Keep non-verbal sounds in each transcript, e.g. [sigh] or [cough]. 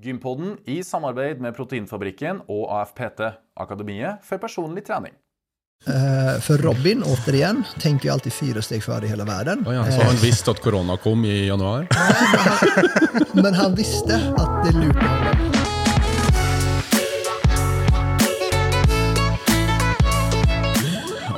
Gympodden i samarbeid med Proteinfabrikken og AFPT, Akademiet for personlig trening. Eh, For Robin, återigen, tenker vi alltid fire steg før i hele verden. Oh ja, så han visste at korona kom i januar? [laughs] Men han visste at det lurte honom.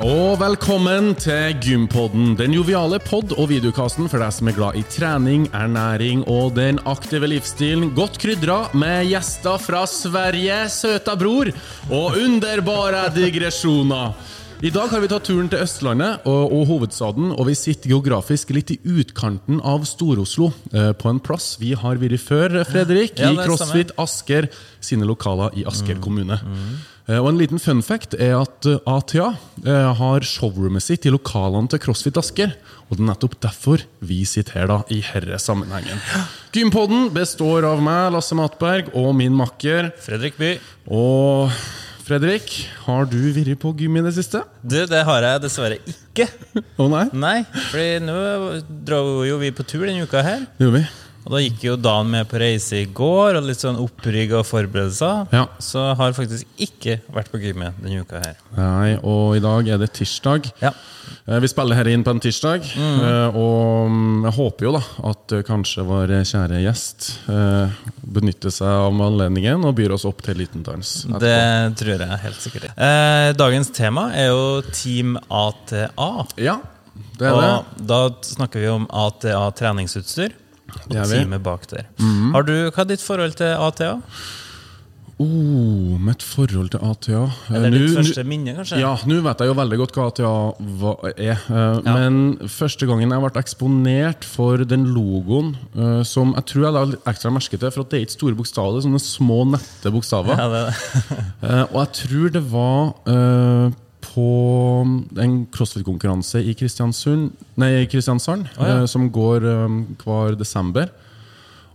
Og velkommen til Gympodden, den joviale pod- og videokasten for deg som er glad i trening, ernæring og den aktive livsstilen. Godt krydra med gjester fra Sverige, søta bror, og underbare digresjoner. I dag har vi tatt turen til Østlandet og, og hovedstaden, og vi sitter geografisk litt i utkanten av Stor-Oslo. Eh, på en plass vi har vært før, Fredrik, i CrossFit Asker sine lokaler i Asker kommune. Eh, Og En liten fun fact er at eh, ATA eh, har showroomet sitt i lokalene til CrossFit Asker. Og det er nettopp derfor vi sitter her da, i herre sammenhengen. Gympodden består av meg, Lasse Matberg, og min makker. Fredrik By. Og Fredrik, har du vært på gym i det siste? Du, det har jeg dessverre ikke. Å nei? Nei, fordi nå dro jo vi på tur denne uka her. Det gjorde vi. Og da gikk jo Dan med på reise i går, og litt sånn opprygg og forberedelser. Ja. Så har faktisk ikke vært på gymmet denne uka her. Nei, og i dag er det tirsdag. Ja. Eh, Vi spiller her inn på en tirsdag, mm. og mm, jeg håper jo da at eh, kanskje vår kjære gjest eh, benytter seg av anledningen og byr oss opp til liten dans. etterpå. Det tror jeg helt sikkert. Eh, dagens tema er jo Team ATA. Ja, det er det. Og da snakker vi om ATA treningsutstyr. Og teamet bak der. Har du, hva er ditt forhold til ATA? Oh, mitt forhold til ATA Eh, Eller ditt nu, første minne, kanskje? Ja, nå vet jeg jo veldig godt hva ATA er. Ja. Men første gangen jeg ble eksponert for den logoen, eh, som jeg tror jeg la ekstra merke til, for at det er ikke store bokstaver, det er sånne små, nette bokstaver. Ja, det, det. [laughs] Eh, og jeg tror det var eh, på en crossfit-konkurranse i Kristiansund Nei, Kristiansand, ah, ja. eh, som går eh, hver desember.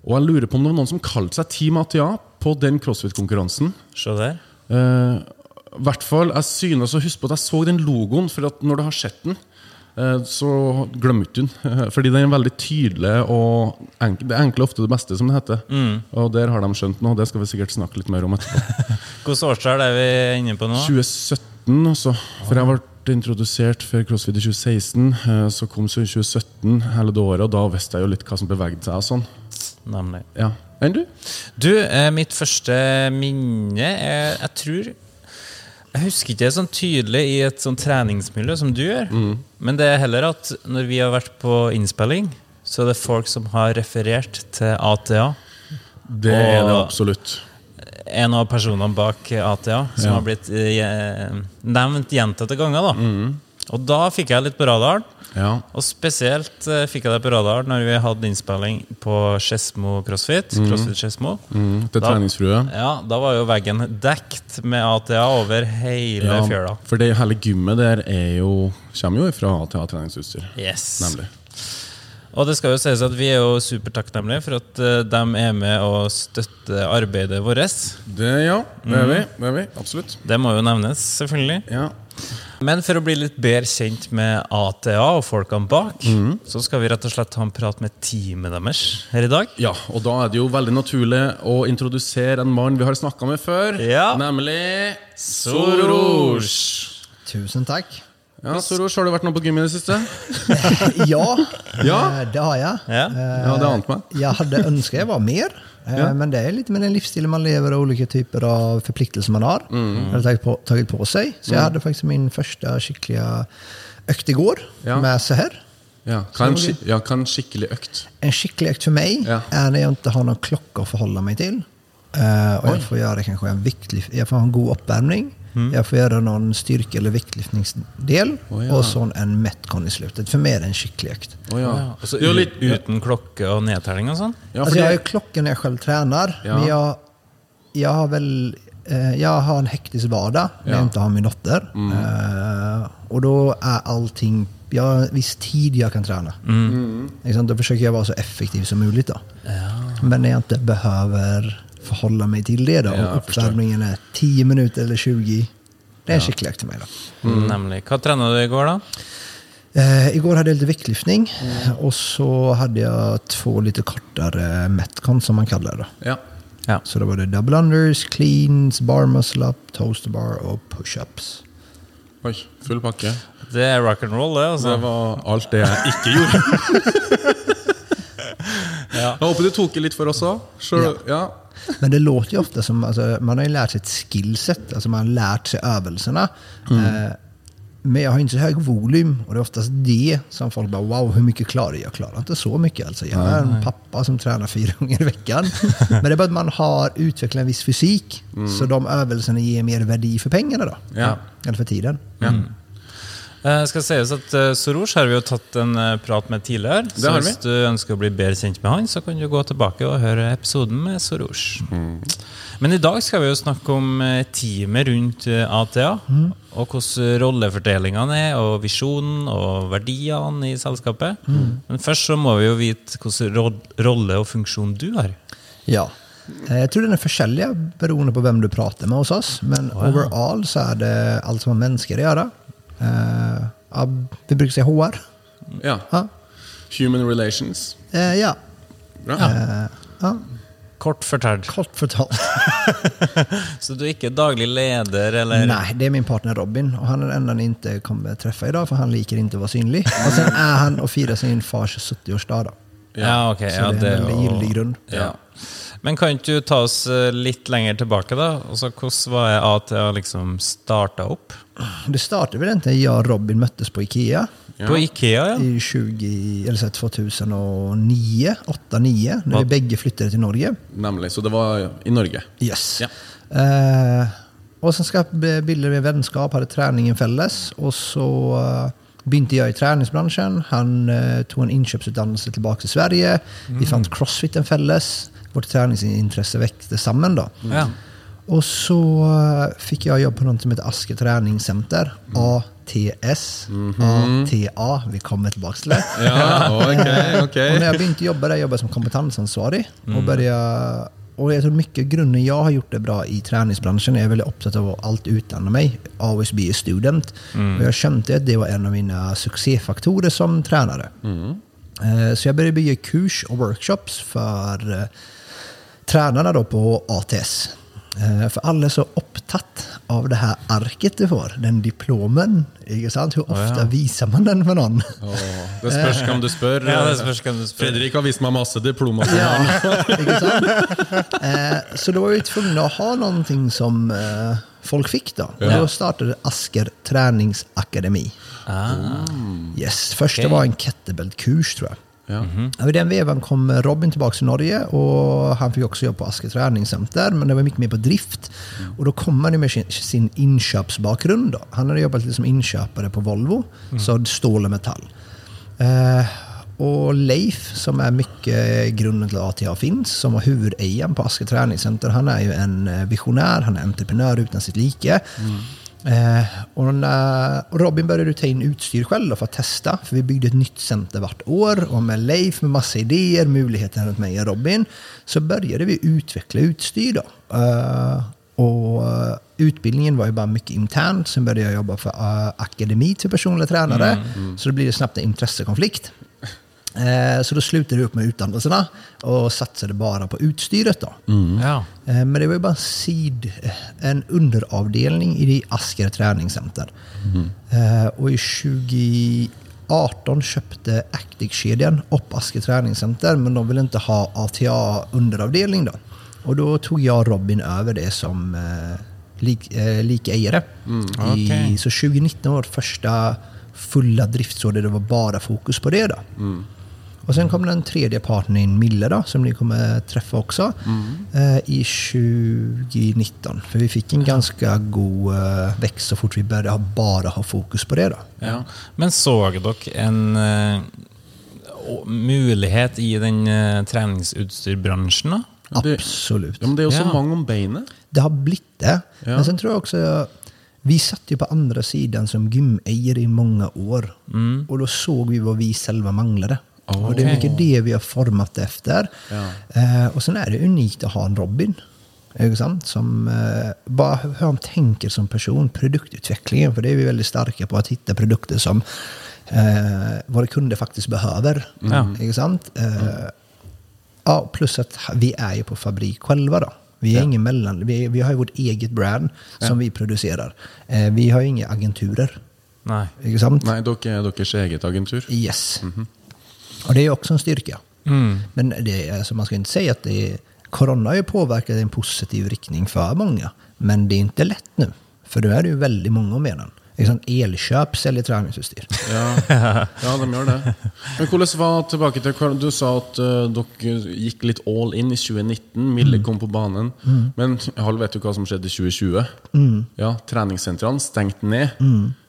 Og jeg lurer på om det var noen som kalte seg Team ATA på den crossfit-konkurransen. Eh, hvert fall, Jeg synes å huske på at jeg så den logoen, for at når du har sett den, så glemte hun den. [laughs] Fordi den er veldig tydelig, og enk det er egentlig ofte det beste, som det heter. Mm. Og der har de skjønt noe, det skal vi sikkert snakke litt mer om etterpå. [laughs] Hvilket årstall er vi inne på nå? 2017, altså. For jeg ble introdusert for CrossFit i 2016. eh, Så kom så i 2017 hele det året, og da visste jeg jo litt hva som bevegde seg. og sånn. Nemlig. Ja. Enn du? Du, eh, mitt første minne er Jeg tror Jeg husker ikke det sånn tydelig i et sånn treningsmiljø som du gjør. Mm. Men det er heller at når vi har vært på innspilling, så er det folk som har referert til ATA. Det er det absolutt. En av personene bak ATA som Ja. har blitt eh, nevnt gjentatte ganger. da Mm. Og da fikk jeg litt på radaren. Ja. Og spesielt eh, fikk jeg det på radaren når vi hadde innspilling på Skedsmo CrossFit. CrossFit Skedsmo. Mm, til treningsfrue. Ja, Da var jo veggen dekt med ATA over hele Ja, fjøla. for det hele gymmet der er jo, kommer jo fra ATA treningsutstyr. Yes. Nemlig. Og det skal jo sies at vi er jo supertakknemlige for at eh, de er med og støtter arbeidet vårt. Det, ja, det er vi. Det er vi. Absolutt. Det må jo nevnes, selvfølgelig. Ja. Men for å bli litt bedre kjent med ATA og folkene bak, mm. så skal vi rett og slett ha en prat med teamet deres her i dag. ja, og da er det jo veldig naturlig å introdusere en mann vi har snakka med før. Ja. Nemlig Soros. Tusen takk. Ja, Soros, har du vært noe på gym i det siste? [laughs] Ja, Ja. eh, det har jeg. Ja. Eh, Ja, det ante meg. Jeg hadde ønska jeg var mer. Eh, Ja. Men det er litt med den livsstilen man lever og ulike typer av forpliktelser man har. Mm. Jag tagit på, tagit på seg. Så jeg hadde faktisk min første skikkelige økt i går Ja. med så här. Ja, hva er en, skikkelig ja, er en skikkelig økt? En meg ökt för mig Ja. er når jeg ikke har noen klocka å forholde meg til Og och jeg får gjøre kanske en viktig, jeg får ha en god uppvärmning. Jag får göra någon styrke eller viktlyftningsdel. oh, ja. og sånn en metcon i slutet. For meg er det en skikkelig økt. Oh, ja. Ja, Det er jo uten klokke og nedtelling og sånn? Ja, altså, jeg har jo klokke når jeg selv trener. Ja. Men jeg, jeg, har vel jeg har en hektisk vardag när Ja. ikke inte har min dotter. Uh, og da er allting... Jeg har en viss tid jeg kan trene. Mm. Da forsøker jeg å være så effektiv som mulig. Då. Men jeg ikke inte behöver meg til det da, Ja, Oppvarmingen er 10 minutter eller 20, det er skikkelig skicklig meg. da. mig. Då. Nemlig. Hva trena du i går, da? Eh, I går hadde jeg litt lite Mm. Og så hadde jeg två lite kortere metcon som man kaller det. ja. Ja. Så da var det double unders, cleans, bar muscle up, toaster bar og pushups. Oi, full pakke. Det er rock and roll, det. altså. Det var alt det jeg ikke gjorde. [laughs] Jeg håper du tok i litt for oss òg. Ja. Men det låter jo ofte som, altså, man har jo lært sitt ett skillset, altså man har lært seg øvelsene. Mm. Eh, men jeg har ikke så høy volym og det er oftast det som folk bare wow, hvor mye klarer jeg? Jeg klarer ikke så mye. Altså. Jeg er en pappa som trener fire ganger i veckan. Men det er bare at man har utviklet en viss fysik, så de øvelsene gir mer verdi for pengene. da. Ja. Eller for tiden. ja. Eh, skal sies at uh, Soros har vi jo tatt en uh, prat med tidligere. Det Så hvis du ønsker å bli bedre kjent med han, så kan du gå tilbake og høre episoden med Soros. Mm. Men i dag skal vi jo snakke om eh, teamet rundt eh, ATA. Mm. Og hvordan rollefordelingene er, og visjonen og verdiene i selskapet. Mm. Men først så må vi jo vite hvilken ro- rolle og funksjon du har. Ja. jeg tror den er forskjellig beroende på hvem du prater med hos oss. Men overall så er det alt som har mennesker å att göra. vi bruker å si HR. ja. Ja. Human relations. Uh, ja. Bra. Eh, ja. Kort fortalt. Kort fortalt. [laughs] Så du er ikke daglig leder, eller? Nei, det er min partner Robin. Og han er den han ikke inte treffe i dag, for han liker ikke å være synlig. Og så er han og firer sin fars 70-årsdag. da. Ja, ok. Så Ja, det er en veldig gyldig grund. Ja. Men kan ikke du ta oss eh, litt lenger tilbake, da? Altså, Hvordan var jeg A til å liksom starte opp? Det startet vel inte jeg og Robin møttes på Ikea. På Ikea, ja? I 20, eller 2009, 8-9, Når vi begge flyttet til Norge. Nemlig. Så det var i Norge. Yes. Ja. Eh, og så skapte bildade vi en vennskap Hadde treningen felles Og så uh, begynte jeg i treningsbransjen. Han uh, tog en innkjøpsutdannelse tilbake til Sverige. Vi fant crossfit en crossfiten fälles. Vårt träningsintresse växte sammen. da. Ja. Og så fikk jeg jag jobb på noe som heter Asker träningscenter. ATS. ATA. Vi kommer tilbake til det. [laughs] Ja, ok, ok. når jeg begynte å jobba der, jeg jag som kompetensansvarig. Og, började, og jeg tror mye grunnen jeg har gjort det bra i treningsbransjen, jeg er veldig opptatt av å alt utdanne meg. Always be a student. Mm. Og jeg skjønte at det var en av mine suksessfaktorer som tränare. Eh, Så begynte å bygge kurs og workshops for eh, tränarna då på ATS. For alle er så opptatt av det her arket du får, den diplomen. Ikke sant? Hur ja. viser man den for noen? Oh, det spørs hvem du spør. Ja, det spørs hvem du spør. Fredrik har vist meg masse diplomer. Ja, [laughs] ikke sant? Eh, så da var vi tvungna å ha någonting som folk folk Da Og ja. da startet Asker träningsakademi. Yes, första okay. var en kettlebell-kurs tror jag. Ja. Ja, I den veven kom Robin tilbake til Norge og han fikk også jobb på Asker treningssenter, men det var mye mer på drift. og da kom han jo med sin, sin inköpsbakgrund. Då. Han hadde jobbat litt som innkjøper på Volvo, så stål og metall. Eh, og Leif, som er mye grunden til at ATA finns, som var hovedeieren på Asker treningssenter, han er jo en visjonær, han er entreprenør uten sitt like. Eh, och när och Robin började ta in utstyr själv for för att testa, för vi byggde ett nytt center vart år. Och med Leif med massa idéer, möjligheter runt mig och Robin, så började vi utveckla utstyr. Då. Eh, och eh, utbildningen var ju bara mycket internt. Sen började jag jobba för eh, akademi till personliga tränare. Så då blir det snabbt en intressekonflikt. Eh, Så da slutade vi upp med utdannelserna och satsade bara på utstyret. Då. Ja. Eh, Men det var ju bara en sid, en underavdelning i det Asker träningscenter. Mm. Och i 2018 köpte Actic-kedjan upp Asker träningscenter, men de ville inte ha ATA underavdelning då. Och då tog jag Robin över det som eh, lik, Mm. Okay. I, Så 2019 var det första fulla driftsåret det var bara fokus på det. Då. Och sen kom den tredje parten in, Mille, då, som ni kommer träffa också, eh, i 2019. För vi fick en ganska god eh, växt så fort vi började ha, bara ha fokus på det. Då. Ja. Men så dere en eh, mulighet i den uh, treningsutstyrbransjen, da? det- Absolut. Ja, men det er jo så Ja. mange om beinet. Det har blivit det. Ja. Men sen tror jag också, vi satt ju på andra sidan som gymägare i många år. Och då såg vi vad vi själva manglade. Och det är mycket det vi har format efter. Ja. Eh, och sen är det unikt att ha en Robin. Ikke sant? Som eh, bara hur han tänker som person, produktutvecklingen. För det är vi väldigt starka på, att hitta produkter som eh, våra kunder faktiskt behöver. Ja. Ikke sant? Eh, Ja, plus att vi är ju på fabrik själva då. Vi är ingen mellan, vi, vi har ju vårt eget brand som vi producerar. Eh, vi har ju inga agenturer. Nei. Ikke sant? Nei, dere er deres eget agentur. Yes. Och det är också en styrka. Men det, alltså man ska inte säga att det är, corona har ju påverkat i en positiv riktning för många. Men det är inte lätt nu. För nu är det ju väldigt många om benen. Liksom elkjøp selger treningsutstyr. Ja, ja, de gjør det. Men hvordan var tilbake til Du sa at uh, dere gikk litt all in i 2019. Mille kom på banen. Men Hall, vet du hva som skjedde i 2020? Ja, Treningssentrene stengte ned.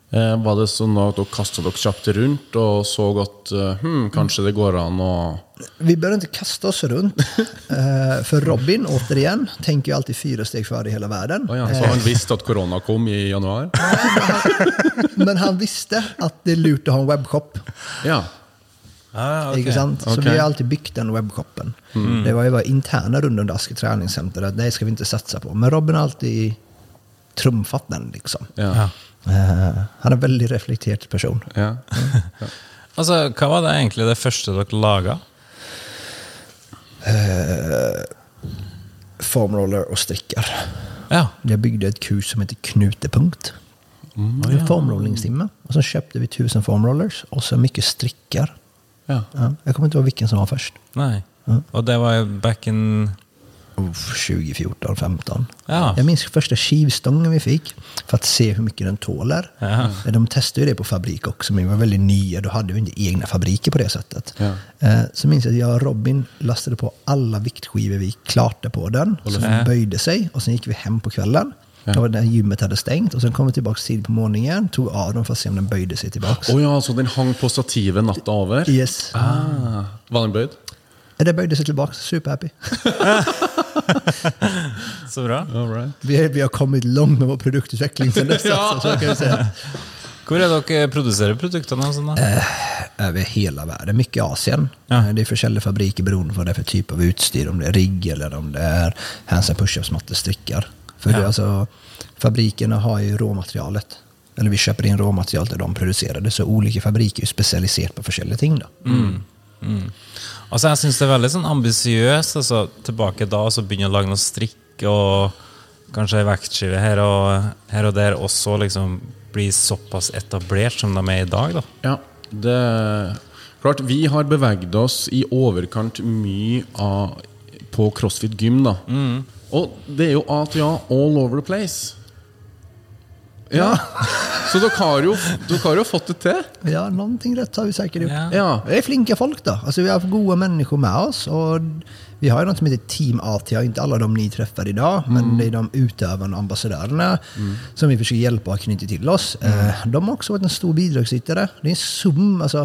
Eh, var det sånn at dere kasta dere kjapt rundt og så at eh, hm, kanskje det går an å Vi bør ikke kaste oss rundt. [laughs] Eh, för Robin, återigen, tenker jo alltid fire steg før i hele verden. Oh ja, Så han visste at korona kom i januar? [laughs] Men han visste at det lurte lurt att ha en webshop. Ja. Ah, okay. Ikke sant? Så okay. vi har alltid byggt den webbshoppen. Det var jo interne interna runt under Asker treningssenter. det skal vi ikke satsa på. Men Robin har alltid trumfet den liksom. Ja. Ja. Eh, han er en veldig reflektert person. ja. [laughs] Altså, Hva var det egentlig det første dere laga? Formroller og strikker. Ja. Jeg bygde et kurs som heter Knutepunkt. En formrollingstimme. Og så kjøpte vi tusen formrollers og så mye strikker. ja. Ja, jag kommer inte ihåg hvilken som var først. Nei. Og det var back in 2014, 15. Ja. Jag minns första skivstången vi fick för att se hur mycket den tåler. Ja. De testade ju det på fabrik också, men vi var väldigt nya. Då hade vi inte egna fabriker på det sättet. Ja. Eh, Så minns jag att jag och Robin lastade på alla viktskivor vi klarte på den. Så den böjde sig och sen gick vi hem på kvällen. Ja. var gymmet hadde stengt. Og så kom vi tilbake tidlig på morgenen, tog av dem for å se om den bøyde seg tilbake. Å ja, så den hang på stativet natta over? Yes. Ah, var den bøyd? Det bøyde seg tilbake, superhappy. [laughs] Så bra. Vi, er, Vi, vi har kommet langt med vår produktutveckling Til neste, [laughs] ja. så kan jag säga. Hvor er dere produserer produktene? sånn da? hele verden. världen, i Asien. Ja. Eh, Det er forskjellige fabriker beroende på hva det er for typ av utstyr, om det er rigg eller om det er hands and push-ups, strikker. For ja. det, är alltså, har jo råmaterialet. Eller vi köper in råmaterialet, till de produserer det. Så olika fabriker er spesialisert på forskjellige ting. Då. Altså, jeg syns det er veldig sånn ambisiøst. Altså, tilbake da så begynne å lage noe strikk og kanskje ei vektskive her og, her og der, og så liksom bli såpass etablert som de er i dag. da. Ja, det Klart, vi har beveget oss i overkant mye av, på CrossFit gym, da. Og det er jo ATA all over the place. Ja. Så dere har, jo, dere har jo fått det til. Ja, noen ting rett har vi sikkert gjort. Ja. Vi Det flinke flinka folk da. Altså, vi har gode mennesker med oss. og vi har ju något som heter Team ATA, inte alla de ni träffar idag, men det är de utövarna och mm. som vi försöker hjälpa och knyta till oss. Mm. De har också varit en stor bidragsytare. Det är en sum, alltså,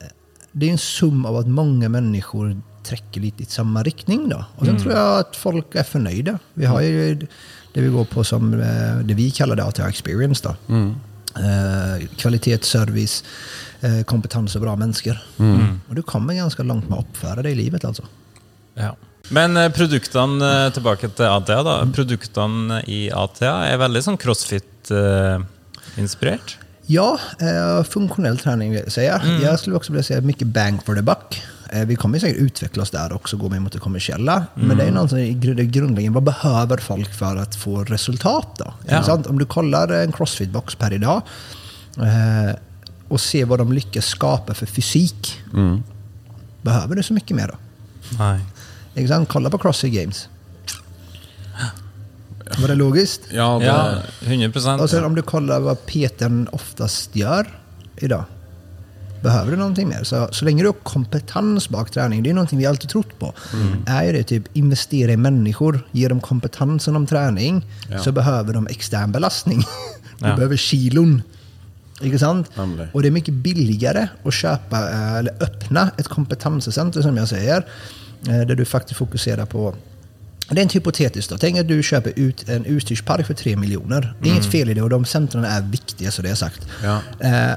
eh, det är en sum av att många människor trekker litt i samme riktning. Og så sen tror jeg at folk er fornøyde. Vi har ju det vi går på som eh, det vi kaller det ATA Experience. Mm. Eh, kvalitet, service, eh, kompetanse og bra mennesker. Mm. Og du kommer ganske langt med å oppføre det i livet altså. Ja. Men eh, produktene, eh, tilbake til ATA, da. Produktene i ATA er veldig sånn crossfit-inspirert. Ja, eh, funksjonell trening vil jeg si. Mm. Jeg skulle også vilja si mye bang for the buck. Eh, vi kommer säkert utveckla oss där också, gå mer mot det kommersiella. Men det är någonting i gru- Hva grundläggande. Vad behöver folk för att få resultat då? Ja. Om du kollar en crossfit-box per idag eh, och ser vad de lyckas skapa för fysik. Behöver du så mycket mer då? Nei. Ikke sant? Kolla på CrossFit Games. Var det logiskt? Ja, det, Ja, 100 Och sen om du kollar vad Petern oftast gör idag. Behöver du någonting mer? Så, så länge du har kompetens bak träning, det är någonting vi alltid trott på. Är ju det typ investera i människor, ge dem kompetensen om träning, så behöver de extern belastning. [laughs] du Ja. behöver kilon. Inte sant? Och det är mycket billigare att köpa eh, eller öppna ett kompetenscenter som jag säger. eh, Där du faktiskt fokuserar på det är inte hypotetiskt. Då. Tänk att du köper ut en utstyrspark för 3 miljoner. Det är inget fel i det och de centren är viktiga så det är sagt. Ja. Eh,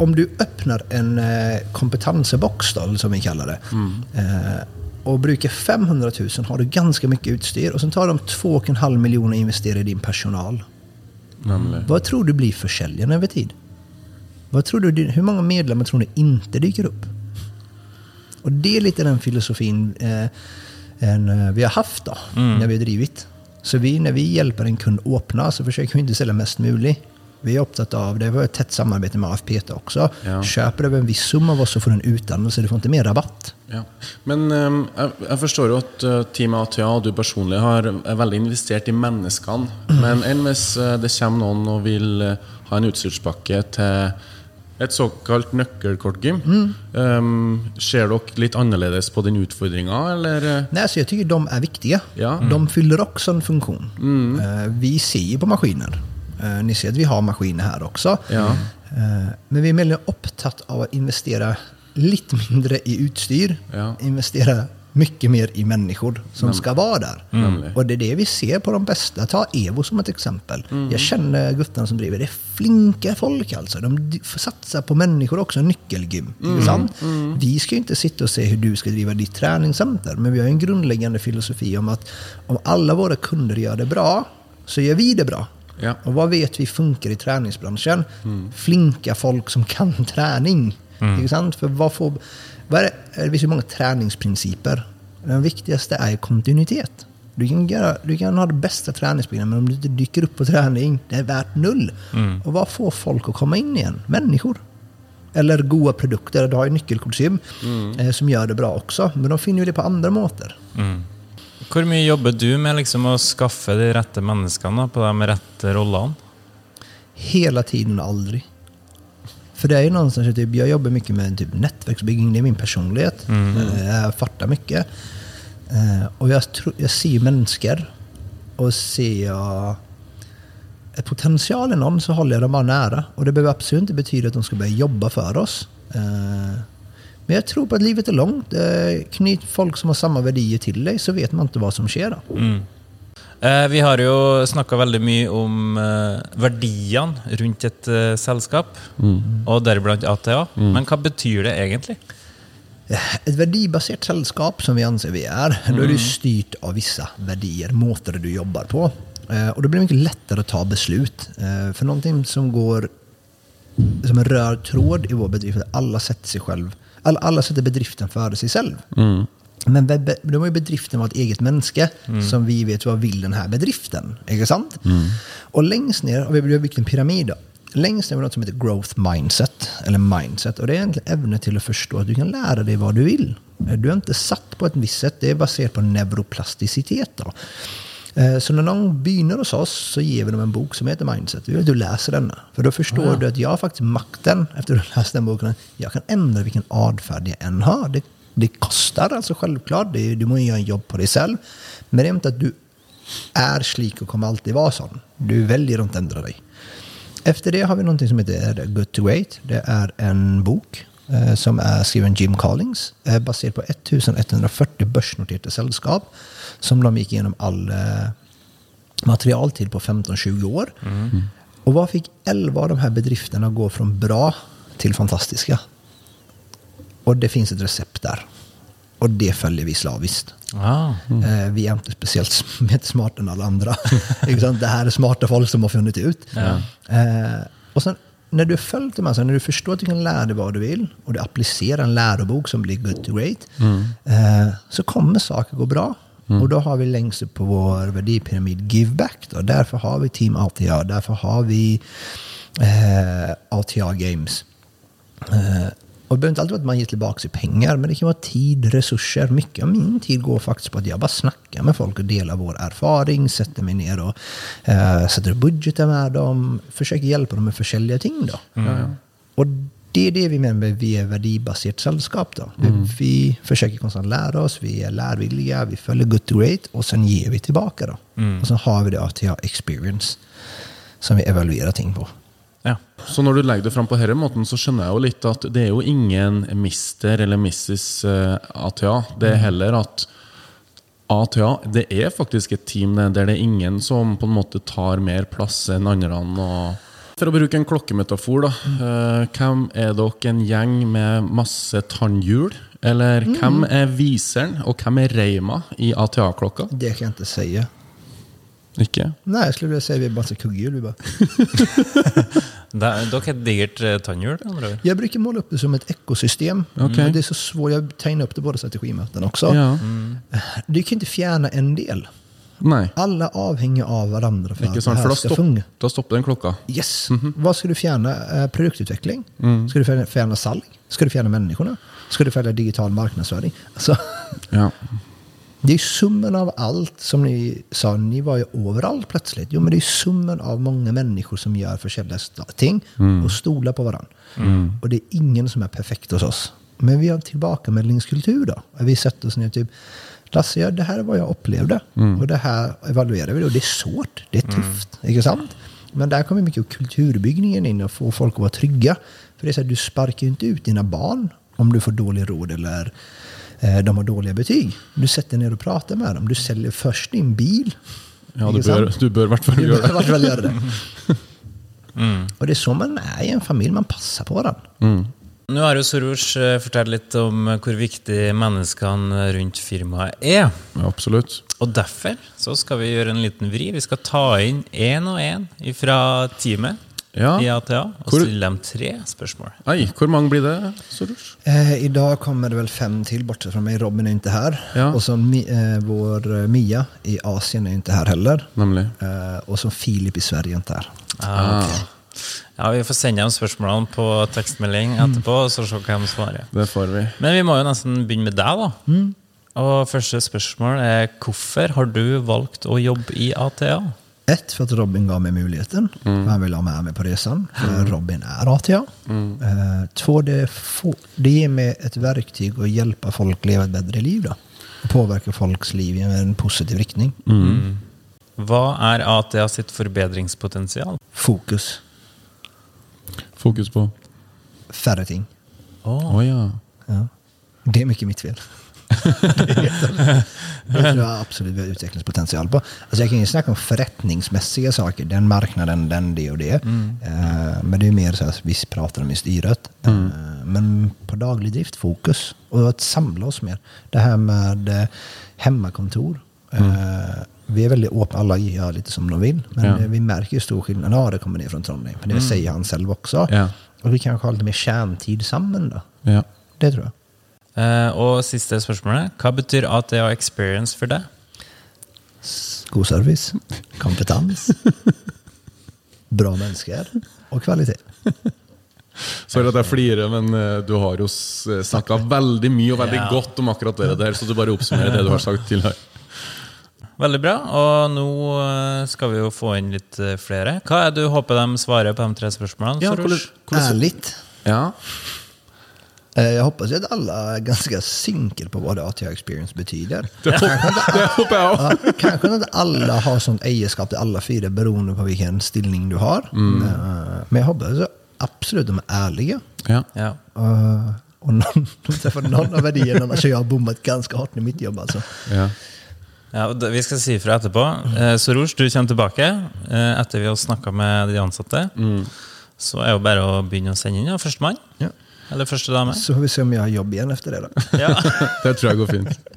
om du öppnar en eh, kompetensbox då, som vi kallar det. Eh, och brukar 500 000 har du ganska mycket utstyr och sen tar de 2,5 miljoner och investerar i din personal. nemlig. Vad tror du blir försäljaren över tid? Vad tror du, hur många medlemmar tror du inte dyker upp? Och det är lite den filosofin eh, en, eh, vi har haft då, när vi har drivit. Så vi, när vi hjälper en kund åpne så försöker vi inte sälja mest möjligt. Vi er opptatt av, det var ett tett samarbeid med AFPT også. Ja. Köper du över en viss summa av oss så får du en utdannelse, du får ikke mer rabatt. Ja. Men um, jeg, jeg forstår jo at uh, Team ATA og du personlig har, er veldig investert i menneskene. Men enn hvis uh, det kommer noen og vil uh, ha en utstyrspakke til et såkalt nøkkelkortgym, Um, ser dere litt annerledes på den utfordringa, eller? Nei, så jeg syns de er viktige. Ja. De fyller også en funksjon. Uh, Vi ser på maskiner. Eh, Ni ser att vi har maskiner her også. Ja. Eh, Men vi er mer opptatt av å investere litt mindre i utstyr. Ja. Investere mye mer i mennesker som skal være der. Mm. Og det er det vi ser på de beste. Ta Evo som et eksempel. Mm. Jeg kjenner guttene som driver det. er flinke folk altså. De satser satsar på mennesker også. Nyckelgym. Mm. sant? Vi skal jo ikke sitte og se hvordan du skal driva ditt treningssenter, Men vi har en grunnleggende filosofi om at om alle våre kunder gjør det bra, så gjør vi det bra. Ja. Och vad vet vi funkar i träningsbranschen? Flinka folk som kan [laughs] träning. Inte sant? För vad får, vad är det, det finns ju många träningsprinciper. Den viktigaste är kontinuitet. Du kan, göra, du kan ha det bästa träningsprogrammet, men om du inte dyker upp på träning, det är värt null. Och vad får folk att komma in igen? Människor. Eller goda produkter. Du har ju nyckelkortsgym eh, som gör det bra också. Men de finner ju det på andra måter. Hvor mye jobber du med liksom å skaffe de rette menneskene på de rette rollene? Hele tiden og aldri. För det är ju någonstans, att typ, jag jobbar mycket med typ nätverksbygging, det är min personlighet. Mm. Jeg farter mye. Og jeg, jag, tror, jeg ser mennesker, og ser jeg et potensial i noen, så holder jeg dem bare nære. Og det behøver absolutt ikke bety at de skal bare jobbe for oss. Men jag tror på att livet är långt. Eh, Knyt folk som har samme verdier til deg, så vet man ikke hva som skjer. då. Eh, vi har jo snakka veldig mye om eh, verdiene rundt et eh, selskap, og deriblant ATA. Men hva betyr det egentlig? Et verdibasert selskap, som vi anser vi er, da er du styrt av vissa verdier, måter du jobber på. Og det blir mye lettere å ta beslut. For noe som går som en rød tråd i vår bedrift, alla sätter sig själv, alla, sätter bedriften före sig själv. Men be- be- då må jo bedriften være et eget människa som vi vet hva vil denne här bedriften. ikke sant? Mm. Og lengst ned, og vi har bygd en pyramid lengst ned er det noe som heter growth mindset, eller mindset. og det er egentlig evne til å forstå at du kan lære deg hva du vil. Du er ikke satt på et visst sett, det er basert på neuroplasticitet. Då. Eh, Så når noen begynner hos oss så gir vi dem en bok som heter Mindset. Vi vil du For da forstår oh, ja. du at jeg har faktisk makten, etter å ha lest den boken, Jeg kan endre hvilken atferd jeg enn har. Det, det kostar altså selvklart. det, du må gjøre en jobb på deg selv. Men det er ikke at du er slik og kommer alltid være sånn. Du velger å ikke endre deg. Efter det har vi noe som heter Good to Wait. Det er en bok som er skriven Jim Collins. basert baserad på 1140 børsnoterte selskap, Som de gikk gjennom all eh, material til på 15-20 år. og hva fikk 11 av de her bedriftene gå fra bra til fantastiske? Og det fins et recept der. Og det følger vi slavisk. Ah. mm. vi er ikke spesielt mer smarte enn alle andre. [laughs] Det her er smarte folk som har funnit ut. Eh, og sen när du har följt här, när du förstår att du kan lära dig vad du vill och du applicerar en lärobok som blir good to great, eh, så kommer saker gå bra. Och då har vi längst upp på vår värdepyramid give back. Då. Därför har vi Team ATA, därför har vi eh, ATA Games. Eh, och det behöver inte alltid vara att man ger tillbaka i pengar, men det kan vara tid, resurser. Mycket av min tid går faktiskt på att jag bara snackar med folk och delar vår erfaring, sätter mig ner och eh, sätter upp med dem, försöker hjälpa dem med försäljliga ting. Då. Och det är det vi menar med vi är värdebaserat sällskap. Då. Vi försöker konstant lära oss, vi är lärvilliga, vi följer good to great och sen ger vi tillbaka. Då. Och sen har vi det ATA experience som vi evaluerar ting på. Ja. Så når du legger det fram på denne måten, så skjønner jeg jo litt at det er jo ingen mister eller missis eh, ATA. Det er heller at ATA det er faktisk et team der det er ingen som på en måte tar mer plass enn andre. Og for å bruke en klokkemetafor, da. eh, hvem er dere en gjeng med masse tannhjul? Eller hvem er viseren, og hvem er reima i ATA-klokka? Det kan jeg ikke si. Ikke? Nei, jeg skulle si vi bara så kugghjul. [laughs] Dere har et digert eh, tannhjul. Jag brukar måla upp det som ett ekosystem. Okay. Men det är så svårt. Jag tegnar upp det både strategimöten också. Ja. Du kan inte fjärna en del. Nei. Alla avhänger av varandra för Ikke att sant? det For här da, ska stopp, funka. da stopper den klokka. Yes. Vad ska du fjärna? Eh, produktutveckling? Ska du fjerne fjärna salg? Ska du fjärna människorna? Ska du fjärna digital marknadsföring? Alltså, Ja. Det er summen av alt som ni sa, ni var ju overalt plötsligt. Jo, men det er summen av mange mennesker som gjør forskjellige ting, ting og stoler på hverandre. Mm. Og det er ingen som er perfekt hos oss. Men vi har en da. då. Vi setter oss ned typ, Lasse, ja, det her er hva jeg opplevde, mm. og det her evaluerer vi. Og det er sårt. det er tøft. ikke sant? Men der kommer mye av inn og och få folk å være trygge. For det er sånn, du sparker jo ikke ut dina barn om du får dårlig råd eller de har dårlige betyg. Du setter ned og prater med dem. Du selger først din bil. ja, du bør, du bør i hvert fall gjøre det. vart fall gjøre det. [laughs] Och det er sånn man er i en familie. Man passer på varandra. Nå har jo Soros eh, fortalt litt om eh, hvor viktig menneskene rundt firmaet er. Ja, absolutt. Og derfor så skal vi gjøre en liten vri. Vi skal ta inn én og én fra teamet Ja. i ATA og Hvor- stille dem tre spørsmål. Ei, hvor mange blir det, Soros? Eh, dag kommer det vel fem til, bortsett fra meg. Robin er ikke her. Ja. Og så eh, vår eh, Mia i Asien er ikke her heller. Nemlig. Eh, og så Filip i Sverige er ikke her. Ah, okay. Ja, Vi får sende dem spørsmålene på tekstmelding etterpå, Mm. så se hva de svarer. Det får vi. Men vi må jo nesten begynne med deg, da. Og første spørsmål er hvorfor har du valgt å jobbe i ATA? Ett, for at Robin ga meg muligheten. Mm. Han ville ha med på reisen. För Robin Atia. ATA. Eh, två, det, det gir meg et verktyg å hjelpe folk leve et bedre liv. da. Påvirke folks liv i en positiv riktning. Hva er ATA sitt forbedringspotensial? Fokus. Fokus på Færre ting. Å ja. Ja. Det er mye mitt fel. Det tror jeg absolut vi har utviklingspotensial på. Altså, jeg kan ikke snakke om forretningsmessige saker. Den marknaden, den, det og det. Eh, men det er mer så at vi prater om i styret. Eh, men på daglig drift, fokus. og å samle oss mer. Det her med hjemmekontor. hemmakontor. mm. vi er veldig åpne, alle gjør litt som de vil, Men Ja. eh, vi merker jo stor skillnad. Ja, det kommer ned fra Trondheim. Men det sier han selv også. Ja. Og vi kanskje har litt mer kjernetid sammen, da. ja. Det tror jag. Eh, og siste spørsmålet. Hva betyr ATA Experience for deg? God service, [laughs] kompetens, [laughs] bra mennesker og kvalitet. [laughs] Sorry at jeg flirer, men eh, du har jo snakka veldig mye og veldig Ja. godt om akkurat det der, så du bare oppsummerer det du har sagt tidligere. Veldig bra. Og nå eh, skal vi jo få inn litt eh, flere. Hva er det du håper de svarer på de tre spørsmålene? Ja, hvordan- hvordan- Ärligt, Ja. Eh, jag hoppas alle att alla är ganska synkel på vad ATA Experience betyder. [laughs] Det, håper, jeg. [laughs] Ja, kanske inte alla har sånt eierskap till alla fyra beroende på vilken stilling du har. Mm. Men jag hoppas absolutt absolut de är ärliga. Ja. Ja. Eh, Och någon, [laughs] träffar någon av verdiene, så jag har bommat ganska hårt i mitt jobb alltså. Ja. Ja, og Vi skal si ifra etterpå. Eh, Soros, du kommer tilbake eh, etter vi har snakka med de ansatte. Så er det bare å begynne å sende inn. Ja, Førstemann. Ja. Eller første dame. Så får vi se om jeg har jobb igjen efter det da. [laughs] Ja. [laughs] Det tror jeg går fint.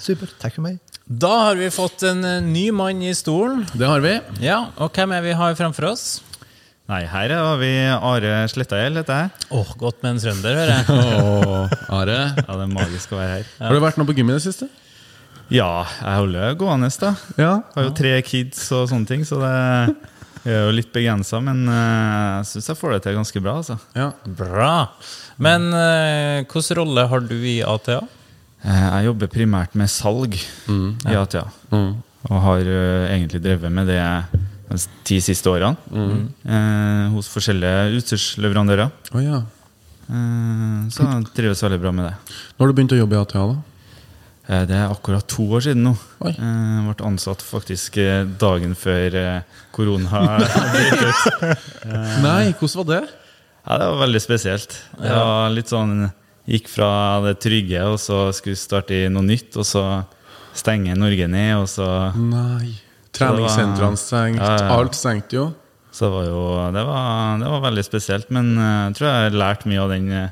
Super, Takk for meg. Da har vi fått en eh, ny mann i stolen. Det har vi. Ja, Og hvem er vi har framfor oss? Nei, her har vi Are Slettagjeld, heter jeg. Åh, Godt med en trønder, hører jeg. [laughs] Åh, Are. Ja, det er magisk å være her. Har du vært noe på gym i det siste? Ja, jeg holder gående, da. Ja. Har jo tre kids og sånne ting, så det er jo litt begrensa. Men eh, jeg syns jeg får det til ganske bra, altså. ja. Bra. Men eh, hvilken rolle har du i ATA? Eh, Jeg jobber primært med salg i ATA. Og har egentlig drevet med det de ti siste årene. eh, hos forskjellige utstyrsleverandører. Oh, ja. Så jeg trives veldig bra med det. Når har du begynt å jobbe i ATA, da? Eh, Det er akkurat to år siden nå. Oi. Jeg ble ansatt faktisk eh, dagen før eh, korona [laughs] brøt ut. Nei, hvordan var det? Ja, det var veldig spesielt. Det var litt sånn Gikk fra det trygge, og så skulle starte i noe nytt, og så stenge Norge ned, og så Nei. Treningssentrene stengt, Ja, ja. alt stengte jo. Så det var jo Det var, det var veldig spesielt, men eh, jeg tror jeg har lært mye av den eh,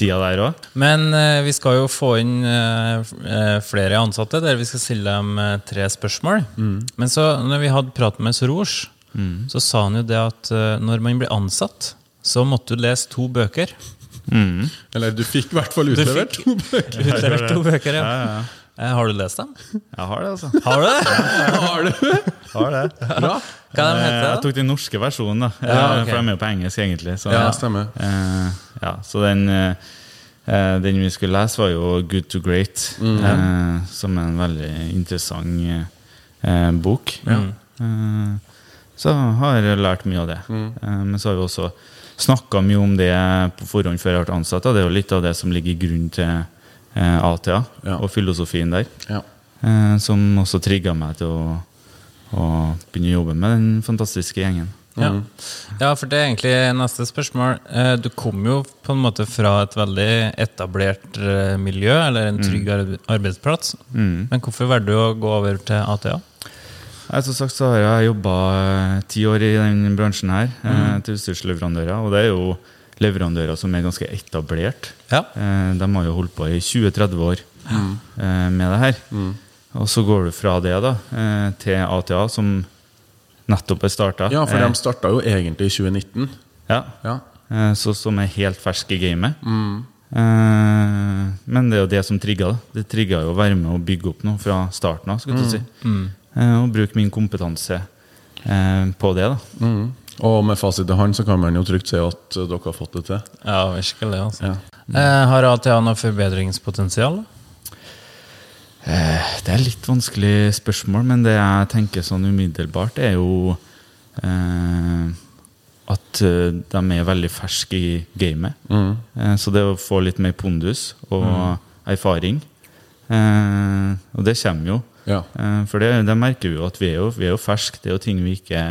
tida der òg. Men eh, vi skal jo få inn eh, eh, flere ansatte, der vi skal stille dem eh, tre spørsmål. Men så, når vi hadde pratet med Soros, så sa han jo det at eh, når man blir ansatt, så måtte du lese to bøker. Eller du fikk i hvert fall utlevert to [laughs] bøker. Utlevert to bøker, ja. Eh, Har du lest dem? Jeg har det, altså. Har du det? Har du? Har det. [laughs] Bra. Hva de Eh, heter Jeg tok den norske versjonen, da. Ja, okay. For de er jo på engelsk, egentlig. Så, Ja, stemmer. Eh, ja, så den, eh, den vi skulle lese, var jo 'Good to Great', eh, som er en veldig interessant eh, bok. Eh, så har jeg lært mye av det. Eh, men så har vi også snakka mye om det på forhånd før jeg ble ansatt. Det er jo litt av det som ligger i grunnen til eh, ATA Ja. og filosofien der. Ja. Eh, som også trigga meg til å, å begynne å jobbe med den fantastiske gjengen. Ja. ja, for det er egentlig neste spørsmål. Eh, Du kom jo på en måte fra et veldig etablert eh, miljø, eller en trygg arbeidsplass. Mm. Men hvorfor valgte du å gå over til ATA? Jeg, Som sagt så har jeg jobba ti år i den bransjen her, mm. til utstyrsleverandører. Og det er jo leverandører som er ganske etablert. Ja. Eh, de har jo holdt på i 20-30 år mm. med det her. Og så går du fra det da, eh, til ATA, som nettopp er starta. ja, for de starta jo egentlig i 2019. ja. Ja. Eh, så, som er helt fersk i gamet. Mm. men det er jo det som trigga det. Det trigga jo å være med og bygge opp noe fra starten av. skulle jeg si. Mm. og bruke min kompetanse eh, på det. da. Mm. Og med fasit i hånd så kan man jo trygt si at dere har fått det til. Ja, virkelig. altså. Ja. Eh, Har ATA noe forbedringspotensial? Eh, det er litt vanskelig spørsmål, men det jeg tenker sånn umiddelbart, er jo eh, at eh, de er veldig ferske i gamet. Eh, så det å få litt mer pondus og erfaring eh, Og det kommer jo. Ja. Eh, for det, det merker vi jo at vi er jo, vi er jo ferske. Det er jo ting vi ikke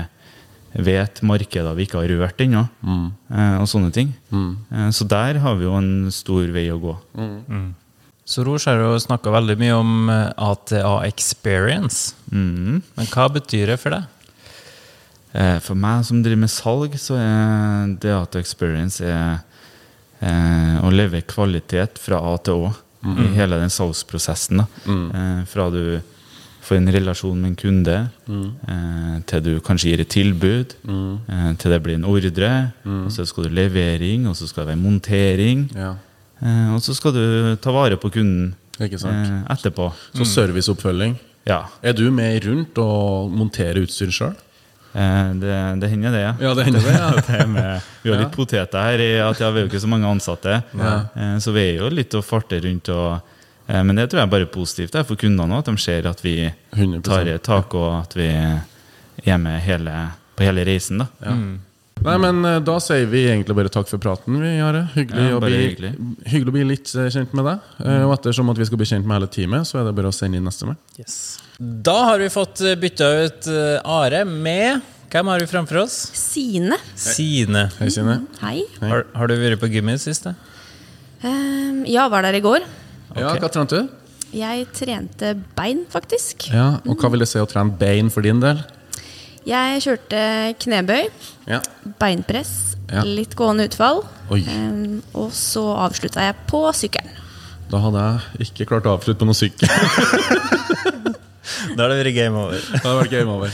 vet, markeder vi ikke har rørt ennå. Eh, og sånne ting. Eh, så der har vi jo en stor vei å gå. Soros har jo snakka veldig mye om eh, ATA Experience. Mm. Men hva betyr det for deg? Eh, For meg som driver med salg, så er det ATA experience er er å leve kvalitet fra A til Å i hele den salgsprosessen. Da. Eh, fra du får en relasjon med en kunde, mm. til du kanskje gir et tilbud, eh, til det blir en ordre, og så skal du levering, og så skal det være montering, Ja. Eh, og så skal du ta vare på kunden Ikke sant? eh, etterpå. Så serviceoppfølging. Ja, Er du med rundt og monterer utstyr sjøl? eh, det, det hender det, ja. Ja, det hender det. ja. [laughs] Det er med, vi har litt poteter her, i at ja, vi er jo ikke så mange ansatte. Så vi er jo litt og farter rundt. Og, men det tror jeg er bare positivt det er for kundene at de ser at vi 100%. tar tak, og at vi er med hele, på hele reisen. da. Nei, men eh, Da sier vi egentlig bare takk for praten. vi Are. Hyggelig, Ja, å bli, hyggelig. hyggelig å bli litt eh, kjent med deg. Mm. Og ettersom at vi skal bli kjent med hele teamet, så er det bare å sende inn nestemann. Da har vi fått eh, bytta ut eh, Are med Hvem har vi framfor oss? Sine. Sine. Hei, Sine. Hei. Har, har du vært på gymmi sist? Um? Ehm, ja, var der i går. Ja, Hva trente du? Jeg trente bein, faktisk. Ja, og Hva vil det si å trene bein for din del? Jeg kjørte knebøy, Ja. beinpress, Ja. litt gående utfall. Oi. Ehm, og så avslutta jeg på sykkelen. Da hadde jeg ikke klart å avslutte på noen sykkel. [laughs] Da hadde det vært game over. da hadde vært game over.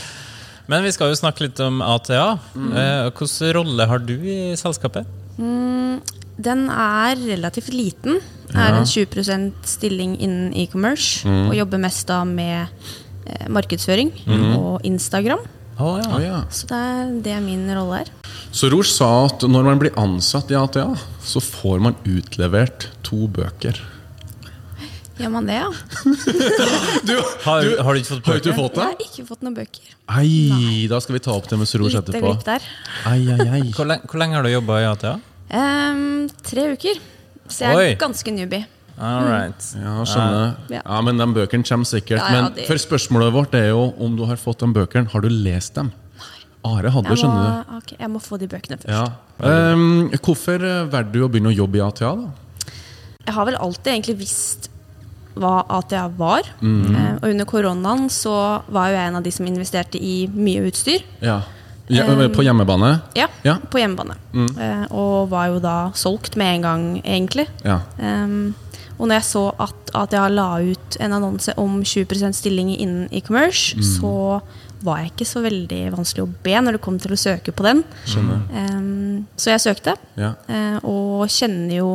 Men vi skal jo snakke litt om ATA. Mm. Hvilken rolle har du i selskapet? Den er relativt liten. Det er en 20% stilling innen e-commerce. Og jobber mest da med eh, markedsføring og Instagram. Å ja. Oh, ja. Så det er det min rolle er. Så Rouge sa at når man blir ansatt i ATA, så får man utlevert to bøker. Gjør man det, ja? [laughs] Du, Har, har du ikke fått har du bøker? det? Jeg har ikke fått noen bøker. Ei, da skal vi ta opp det med Rouge Lite etterpå. Litt der. Ei, ei, ei. Hvor lenge, hvor lenge har du jobba i ATA? Um, tre uker. Så jeg er Oi. ganske newbie. All right. Ja, skjønner. Ja. Ja, men de bøkene kommer sikkert. Ja, ja, Men det- for spørsmålet vårt er jo om du har fått de bøkene. Har du lest dem? Are hadde, Jeg må, skjønner du. Okay, jeg må få de bøkene først. Ja. Um, hvorfor eh, valgte du å begynne å jobbe i ATA? da? Jeg har vel alltid egentlig visst hva ATA var. Mm -hmm. uh, og under koronaen så var jo jeg en av de som investerte i mye utstyr. Ja. Ja, på hjemmebane? Ja, Ja. på hjemmebane. Eh, og var jo da solgt med en gang, egentlig. Ja. Em, Og når jeg så at jeg la ut en annonse om 20 stilling innen e-commerce, så var jeg ikke så veldig vanskelig å be når det kom til å søke på den. Um, så jeg søkte, Ja. uh, og kjenner jo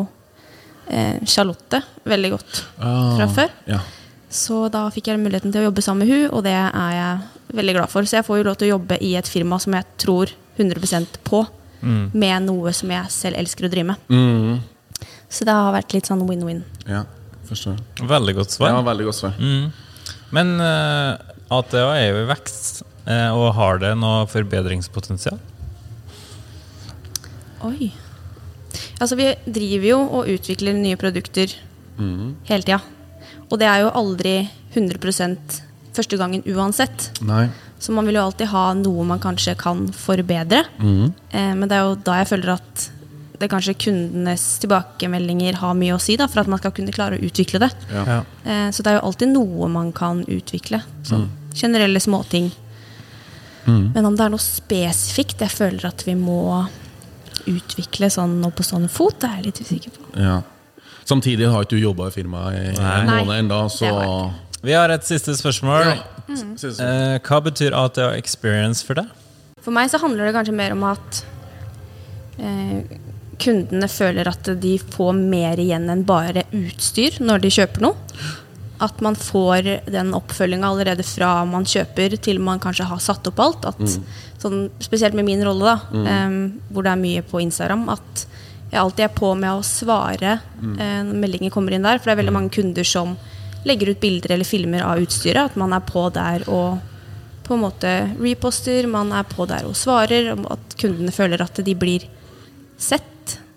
uh, Charlotte veldig godt Ah, fra før. Ja. Så da fikk jeg muligheten til å jobbe sammen med hun, og det er jeg veldig glad for. Så jeg får jo lov til å jobbe i et firma som jeg tror 100% på, med noe som jeg selv elsker å drive med. Mm, Så det har vært litt sånn win-win. ja. Forstår. Veldig godt svar. Ja, veldig godt svar. Men uh, ATA er jo i vekst, uh, og har det noe forbedringspotensial? Oi. Altså, vi driver jo og utvikler nye produkter hele tida. Og det er jo aldri 100% første gangen uansett. Nei. Så man vil jo alltid ha noe man kanskje kan forbedre. Eh, men det er jo da jeg føler at det kanskje kundenes tilbakemeldinger har mye å si da, for at man skal kunne klare å utvikle det. Ja. Eh, så det er jo alltid noe man kan utvikle. Sånn generelle småting. Men om det er noe spesifikt jeg føler at vi må utvikle sånn og på sånn fot, det er jeg litt usikker på. Ja. Samtidig har ikke du jobba i firmaet i en måned ennå, så Vi har et siste spørsmål. Ja. Mm. Eh, hva betyr ATA experience for deg? For meg så handler det kanskje mer om at eh, kundene føler at de får mer igjen enn bare utstyr når de kjøper noe. At man får den oppfølginga allerede fra man kjøper til man kanskje har satt opp alt. At, sånn, spesielt med min rolle, da, eh, hvor det er mye på Instagram. At jeg alltid er på med å svare eh, når meldinger kommer inn der. For det er veldig mange kunder som legger ut bilder eller filmer av utstyret. At man er på der og på en måte reposter, man er på der og svarer. At kundene føler at de blir sett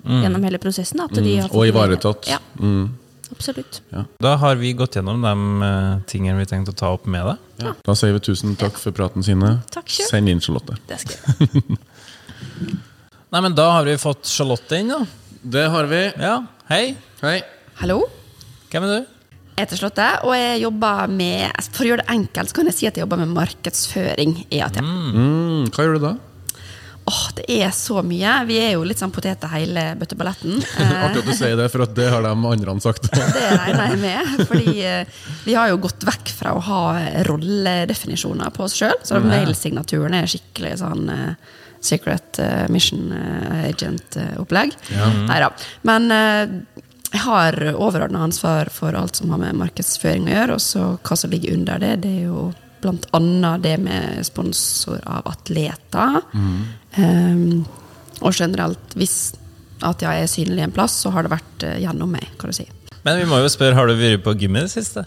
gjennom hele prosessen. At de har Mm. Og ivaretatt. Ja, Mm. absolutt. Da har vi gått gjennom de eh, tingene vi tenkte å ta opp med deg. Ja. Da sier vi tusen takk for praten, Sine. Takk selv. Send inn Charlotte. Det skal jeg. [laughs] Nei, men Da har vi fått Charlotte inn, da. Det har vi. Ja, Hei, Hei. Hallo, hvem er du? jeg heter Charlotte, og jeg jobber med For å gjøre det enkelt, så kan jeg si at jeg jobber med markedsføring i ATM. Mm, hva gjør du da? Åh, det er så mye. Vi er jo litt sånn poteter hele bøtteballetten. [laughs] Artig at du sier det, for at det har de andre sagt. [laughs] det regner jeg med. Fordi eh, vi har jo gått vekk fra å ha rolledefinisjoner på oss sjøl. Så mailsignaturen er skikkelig sånn uh, Secret uh, Mission uh, Agent-opplegg. Neida. Men eh, jeg har overordna ansvar for alt som har med markedsføring å gjøre. Og så hva som ligger under det, det er jo blant annet det med sponsor av atleter. Um, og generelt, hvis at jeg er synlig en plass, så har det vært eh, gjennom meg, kan du si. Men vi må jo spørre, har du vært på gymmet i det siste?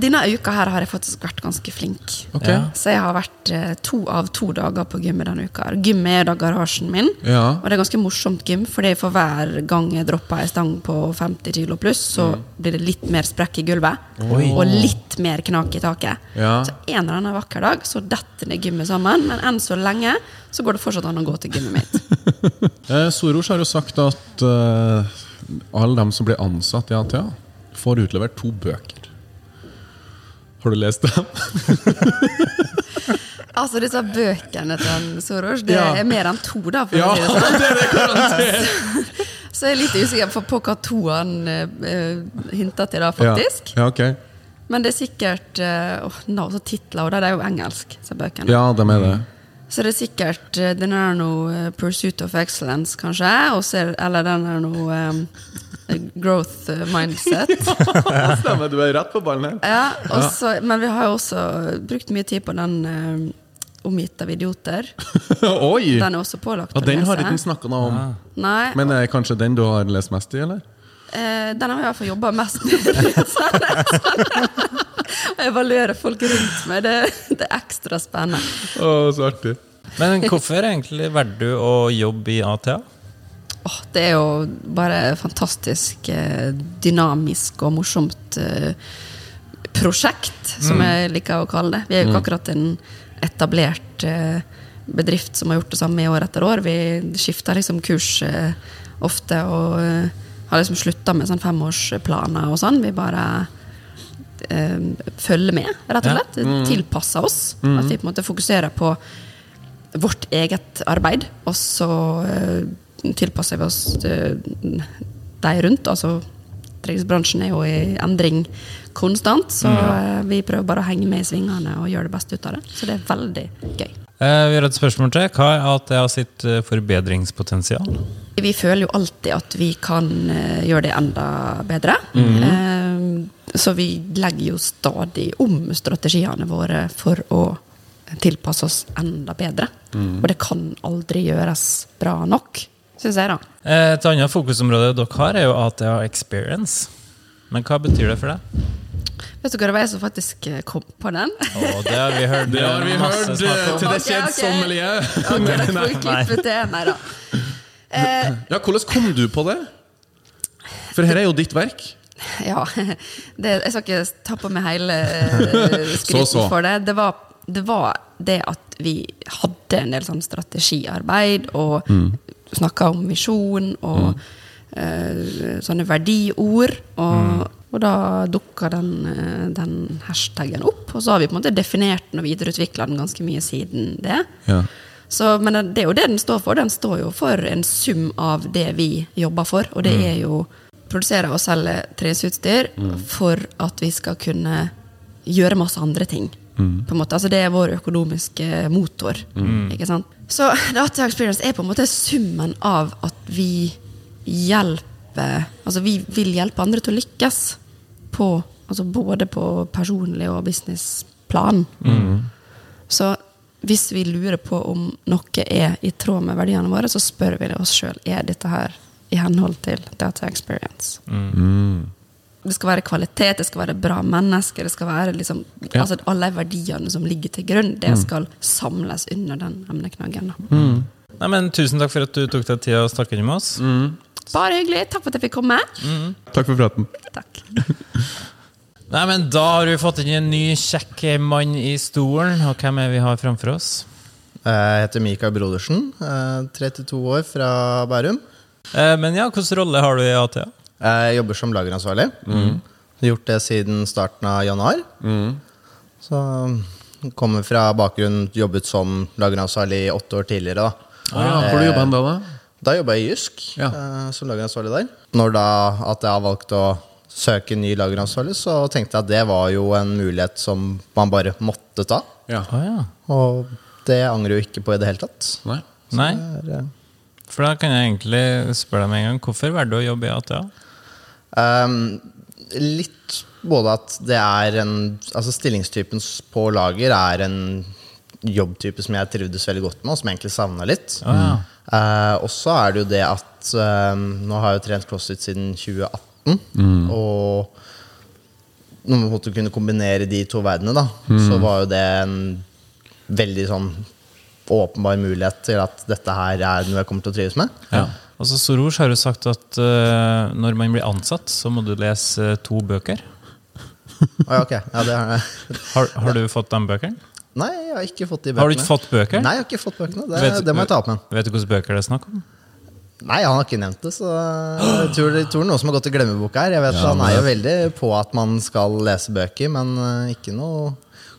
Denne uka her har jeg faktisk vært ganske flink. Okay. Ja. Så jeg har vært eh, to av to dager på gymmet denne uka. Gym er da garasjen min. Ja. Og det er ganske morsomt gym, fordi for hver gang jeg dropper ei stang på 50 kilo pluss, så blir det litt mer sprekk i gulvet. Oi. Og litt mer knak i taket. Ja. Så en eller annen vakker dag så detter det gymmet sammen, men enn så lenge så går det fortsatt an å gå til gymmet mitt. [laughs] Eh, Soros har jo sagt at uh, alle dem som blir ansatt i ATA, får utlevert to bøker. Har du lest dem? [laughs] Altså disse bøkene til en Soros, det Ja. er mer enn to, da. For Ja, å si det sånn. [laughs] det er det garantert! [laughs] Så jeg er litt usikker på, hva to han uh, hinta til, da, faktisk. Ja, ja, ok. Men det er sikkert uh, oh, no, så Titler og det, er jo engelsk, disse bøkene. Ja, de er det. Så det er sikkert Den er noe eh, Pursuit of Excellence, kanskje. Også, er, eller den er noe um, Growth eh, Mindset. [laughs] Stemmer, du er rett på ballen her. Ja, også, men vi har jo også brukt mye tid på den uh, Omgitt av idioter. [laughs] Oi! Den er også pålagt Ja, å den lese. har ikke snakka noe om. Nei, Men er kanskje den du har lest mest i, eller? Uh, den har vi i hvert fall jobba mest med. [laughs] Å evaluere folk rundt meg, det, det er ekstra spennende. Å, så artig. Men hvorfor egentlig valgte du å jobbe i ATA? Åh, det er jo bare fantastisk eh, dynamisk og morsomt eh, prosjekt, som jeg liker å kalle det. Vi er jo ikke akkurat en etablert eh, bedrift som har gjort det samme i år etter år. Vi skifter liksom kurs ofte og har liksom slutta med sånn femårsplaner og sånn. Vi bare følger med, rett og Ja. slett. Tilpasser oss. At vi på en måte fokuserer på vårt eget arbeid, og så tilpasser vi oss eh, de rundt, altså Treningsbransjen er jo i endring konstant. Så mm. vi prøver bare å henge med i svingene og gjøre det beste ut av det. Så det er veldig gøy. Eh, vi har et spørsmål til. Hva er at det har sitt eh, forbedringspotensial? Vi føler jo alltid at vi kan eh, gjøre det enda bedre. Eh, så vi legger jo stadig om strategiene våre for å tilpasse oss enda bedre. Og det kan aldri gjøres bra nok, syns jeg, da. Eh, Et annet fokusområde dere har, er jo ATA Experience. Men hva betyr det for deg? Vet du hva det var jeg som faktisk eh, kom på den? Å, det har vi hørt [laughs] Det har vi masse hørt snakk eh, om. til det kjedsommelige. Ok, okay. okay, [laughs] Nei. Nei da. Eh, Ja, hvordan kom du på det? For her er jo ditt verk. Ja, [laughs] det, jeg skal ikke ta på meg hele skryten for det. Det var, det var det at vi hadde en del sånn strategiarbeid og mm. Snakka om visjon og eh, sånne verdiord. Og, og da dukka den, eh, den hashtagen opp, og så har vi på en måte definert den og videreutvikla den ganske mye siden det. Ja. Så, men det er jo det den står for. Den står jo for en sum av det vi jobber for. Og det er jo produsere og selge treningsutstyr for at vi skal kunne gjøre masse andre ting. På en måte. Altså Det er vår økonomiske motor. Ikke sant? Så Data Experience er på en måte summen av at vi hjelper Altså vi vil hjelpe andre til å lykkes. På, altså både på personlig og businessplan. Så hvis vi lurer på om noe er i tråd med verdiene våre, så spør vi oss sjøl er dette her i henhold til data experience. Det skal være kvalitet, det skal være bra mennesker, det skal være liksom, Ja. altså alle de verdiene som ligger til grunn, det skal samles under den emneknaggen. Mm. Nei, men Tusen takk for at du tok deg tid å snakke med oss. Bare hyggelig. Takk for at jeg fikk komme. Takk for praten. Takk. [laughs] Nei, men Da har vi fått inn en ny kjekk mann i stolen. Og hvem er vi har framfor oss? Jeg heter Mikael Brodersen, eh, 32 år, fra Bærum. Eh, men ja, hvilken rolle har du i ATA? Jeg jobber som lageransvarlig. Mm. gjort det siden starten av januar. Så kommer fra bakgrunn, jobbet som lageransvarlig i åtte år tidligere. Da, Ah, ja, hvor du jobba du da? da? da jobba jeg i Jysk Ja. eh, som lageransvarlig der. Når da at jeg har valgt å søke ny lageransvarlig, så tenkte jeg at det var jo en mulighet som man bare måtte ta. Ja. Ah, ja. Og det angrer jeg jo ikke på i det hele tatt. Nei. Nei, er, eh, for da kan jeg egentlig spørre deg med en gang. Hvorfor valgte du å jobbe i ATA? Ehm, litt både at det er en Altså stillingstypen på lager er en jobbtype som jeg trivdes veldig godt med, og som jeg egentlig savna litt. Ja. Eh, og så er det jo det at ehm, Nå har jeg jo trent CrossFit siden 2018. Og når man måtte kunne kombinere de to verdenene, da, så var jo det en veldig sånn åpenbar mulighet til at dette her er noe jeg kommer til å trives med. Ja. Altså, Soros har jo sagt at uh, når man blir ansatt, så må du lese eh, to bøker. Oh, ja, ok. ja, det har. [laughs] Har, har du fått de bøkene? Nei, jeg har ikke fått de bøkene. Har du ikke fått bøker? Nei, jeg har ikke fått bøkene. Det, Vet- det må jeg ta opp med. Vet du hvilke bøker det er snakk om? Nei, han har ikke nevnt det, så jeg tror, jeg tror noe som har gått i glemmeboka her. Jeg vet Han er jo veldig på at man skal lese bøker, men eh, ikke noe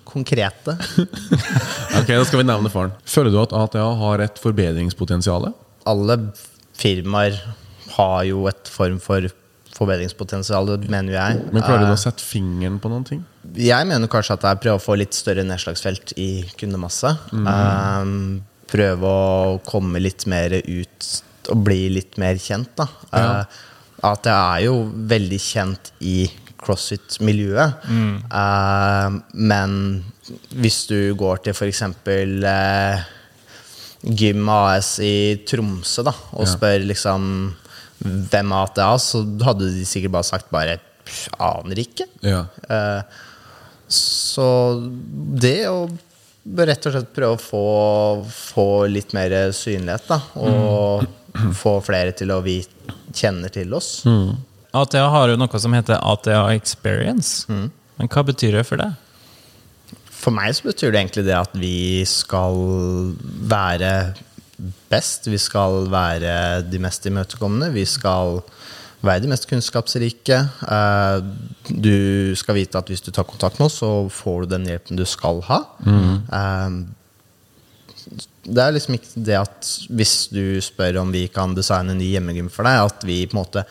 konkrete. [laughs] Ok, Da skal vi nevne faren. Føler du at ATA har et forbedringspotensial? Alle firmaer har jo et form for forbedringspotensial, det mener jeg. Men klarer du Eh, å sette fingeren på noen ting? Jeg mener kanskje at det er prøve å få litt større nedslagsfelt i kundemasse. Eh, prøve å komme litt mer ut og bli litt mer kjent. Da. Eh, at jeg er jo veldig kjent i CrossFit-miljøet. Eh, men hvis du går til f.eks. Eh, Gym AS i Tromsø da, og Ja. spør liksom hvem er ATA, så hadde de sikkert bare sagt bare aner ikke. Ja. Eh, så det å rett og slett prøve å få, få litt mer synlighet, da. Og få flere til å vi kjenner til oss. ATA har jo noe som heter ATA Experience. Men hva betyr det for deg? For meg så betyr det egentlig det at vi skal være best. Vi skal være de mest imøtekommende. Vi skal være de mest kunnskapsrike. Eh, Du skal vite at hvis du tar kontakt med oss, så får du den hjelpen du skal ha. Mm. Det er liksom ikke det at hvis du spør om vi kan designe en ny hjemmegym for deg, at vi på en måte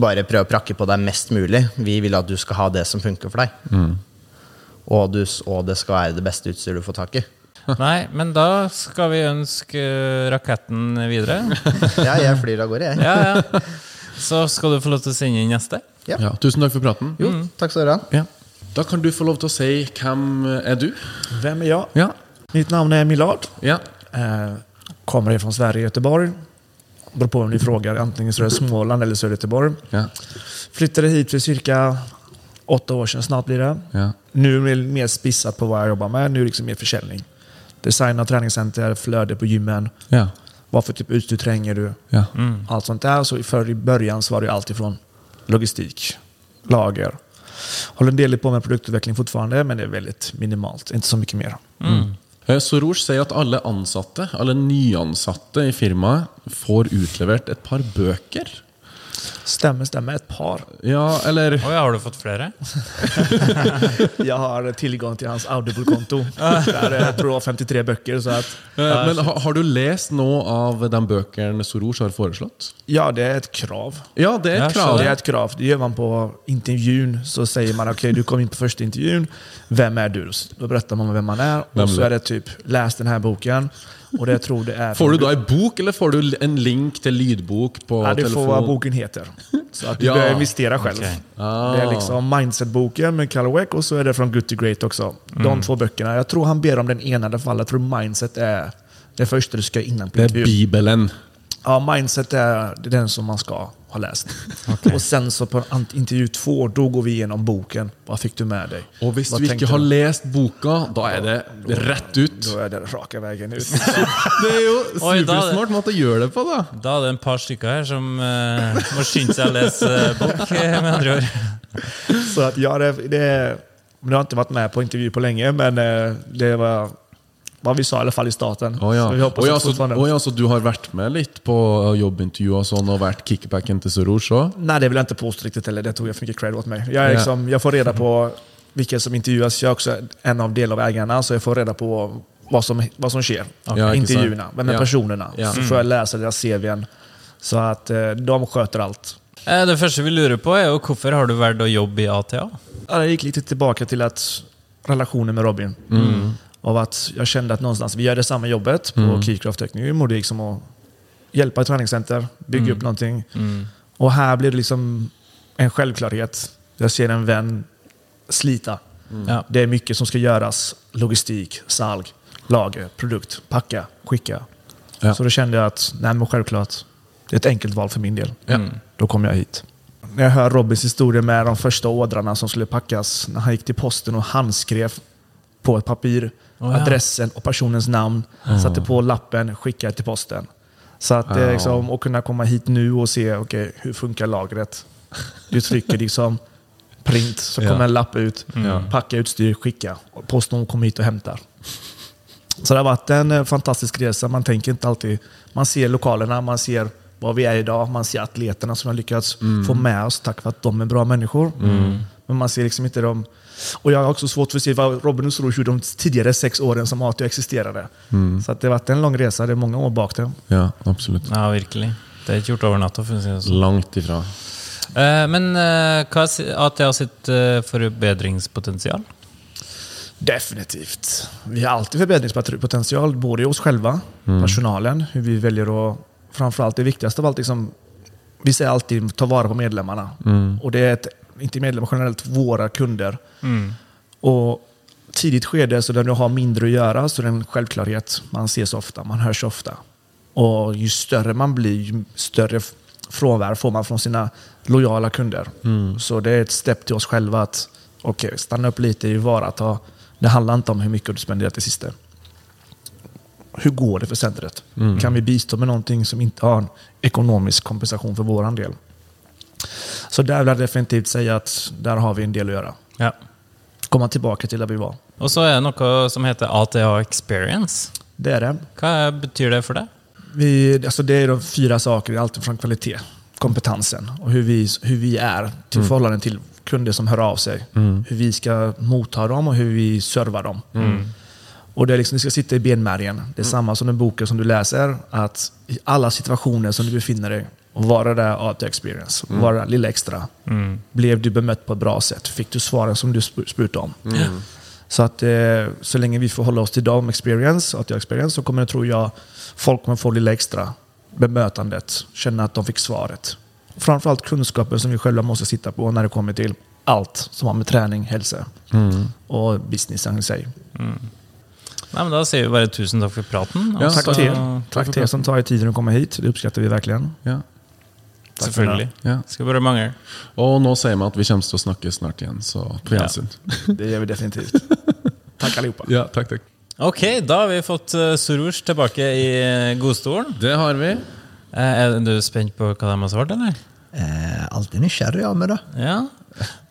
bare prøver å prakke på deg mest mulig. Vi vil at du skal ha det som funker for deg. Og, du, og det skal være det beste utstyret du får tak i. [laughs] Nei, men da skal vi ønske eh, raketten videre. [laughs] Ja, jeg flyr av gårde, jeg. Ja, ja. Så skal du få lov til å sende inn neste. Ja, tusen takk for praten. Jo, takk skal dere ha. Ja. Da kan du få lov til å si hvem er du? Hvem er jeg? Ja. Mitt navn er Milad. Ja. Eh, kommer fra Sverige, Göteborg. Beror på om du frågar. Antingen så är det Småland eller så är det Göteborg. Ja. Flyttade hit för cirka åtta år sedan, snart blir det. Ja. Nu är det mer spissat på vad jag jobbar med. Nu är det liksom mer försäljning. Designa träningscenter, flöde på gymmen. Ja. Vad för typ utstyr tränger du? Ja. Allt sånt där. Så i början så var det allt ifrån logistik, lager. Håller en del på med produktutveckling fortfarande, men det är väldigt minimalt. Inte så mycket mer. Eh, Soroush sier at alle ansatte, alle nyansatte i firmaet får utlevert et par bøker. Stämmer, stemme. Et par. Ja, eller Oi, har du fått flere? [laughs] jeg har tilgang til hans Audible-konto. Jeg tror det har 53 bøker. Så att, eh, Men har, har du lest noe av de bøkene Soros har foreslått? ja, det er et krav. Ja, det er et krav. Det er et krav. Det gjør man på intervjun. Så sier man ok, du kom inn på første intervjun. Hvem er du? Da beretter man hvem man er. Og så är är det typ, les denne boken. Och det tror det är... Får du da ei bok, eller får du en link til lydbok på Ja, Du får hva boken heter. Så at du Ja. bør investere selv. Okay. Ah. Det er liksom Mindset-boken med Kalle og så er det fra Good to Great också. Mm. De två Jeg Jag tror han ber om den ene. i alla tror Mindset er det første du skal innan på Det er. Bibelen. Ja, Mindset er den som man ska ha läst. Och sen så på intervju två, då går vi igenom boken. Vad fick du med dig? Og hvis du inte har lest boka, da er det rett ut. Då är det raka vägen ut. [laughs] Det er det- supersmart måte å gjøre det på, da. Då er det en par stykker her som uh, måste skynda seg å lese eh, bok, eh, med andre ord. Så att ja, det, det, jag har inte varit med på intervju på länge, men eh, det var vad vi sa i hvert fall i starten. Oh, ja. Så oh, ja, så, oh, ja, så du har vært med litt på jobbintervju og sånn, og vært kickbacken til Soros òg? Nei, det vil jeg ikke påstå riktig heller. Det tog jeg for mye cred åt meg. Jeg, liksom, jeg får reda på hvilke som intervjuas. Jeg er også en av del av eierne, så jeg får reda på hva som, hva som skjer. Ja, Intervjuene. Hvem er med Ja. personerna. Ja. Så får jeg lese deres CVn. Så att eh, de skjøter allt. Eh, Det første vi lurer på, er jo hvorfor har du valgt å jobbe i ATA? Det gikk litt tilbake til at relasjonen med Robin. Av att jag kände att någonstans, vi gör det samma jobbet på Keycraft-tekning och det liksom att hjälpa ett träningscenter, bygga upp någonting. Och här blir det liksom en självklarhet. Jag ser en vän slita. Ja. Det är mycket som ska göras. Logistik, salg, lager, produkt, packa, skicka. Ja. Så då kände jag att, nej men självklart, det är ett enkelt val för min del. Mm. Då kom jag hit. När jag hör Robins historia med de första ådrarna som skulle packas, när han gick till posten och handskrev på ett papir Oh, ja. adressen och personens namn, satte på lappen, skickade till posten. Så att det är liksom, och kunna komma hit nu och se okay, hur funkar lagret. Du trycker liksom print, så Ja. kommer en lapp ut, Mm. packa utstyr, skicka. Posten kommer hit och hämtar. Så det har varit en eh, fantastisk resa. Man tänker inte alltid... Man ser lokalerna, man ser var vi är idag, man ser atleterna som har lyckats få med oss tack vare att de är bra människor. Men man ser liksom inte dem... Och jag har också svårt för att se vad Robin och Soros gjorde de tidigare sex åren som ATO existerade. Så det har varit en lång resa, det är många år bak det. Ja, absolutt. Ja, virkelig. Det er ikke gjort over natta. si sånn. Langt ifra. Eh, Men eh, hva er si- ATA sitt eh, forbedringspotensial? Definitivt. Vi har alltid förbättringspotential, både i oss själva, personalen, hur vi väljer att... Framförallt det viktigaste av allt, liksom, vi säger alltid ta vara på medlemmarna. Och det är ett, inte medlemmar generellt, våra kunder. Och tidigt skede, så när du har mindre att göra, så är det en självklarhet. Man ses ofta, man hörs ofta. Och ju större man blir, ju större frånvaro får man från sina lojala kunder. Så det är ett steg till oss själva att okay, stanna upp lite, i varata. Det handlar inte om hur mycket du spenderar till sista. Hur går det för centret? Kan vi bistå med någonting som inte har en ekonomisk kompensation för våran del? Så där vill jag definitivt säga att där har vi en del att göra. Ja. Komma tillbaka till där vi var. Og så er det noe som heter ATA Experience. Det är det. Hva betyr det for deg? Vi, alltså det är de fyra saker, det är från kvalitet, kompetensen och hur vi, hur vi är till förhållande till kunder som hör av sig. Hur vi ska motta dem och hur vi servar dem. Och det, är liksom, det ska sitta i benmärgen. Det är samma som den boken som du läser, att i alla situationer som du befinner dig Och vara där AT experience. Vara det lille ekstra? Mm. Blev du bemøtt på et bra sett? Fikk du svaren som du spurte om? Så at, eh, så lenge vi forholder hålla oss til dem experience, AT experience, så kommer jeg, tror jeg folk kommer få lille ekstra. bemötandet. Känna att de fick svaret. Framförallt kunnskapen som vi själva måste sitta på när det kommer till alt som har med träning, hälsa og businessen i Mm. Nei, men Da sier vi bare tusen takk for praten. Ja, takk, til, till takk Tack till er som tar tid tiden å komme hit. Det oppskatter vi verkligen. Ja. Selvfølgelig. Ja. Skal bare mangle. Og nå sier vi at vi kommer til å snakke snart igjen, så på Ja. gjensyn. [laughs] Det gjør vi definitivt. Tack allihopa. Ja, takk, takk. Ok, da har vi fått uh, Soroush tilbake i eh, godstolen. Det har vi. Eh, er du spent på hva de har svart, eller? Eh, alltid nysgjerrig av meg, da. Ja.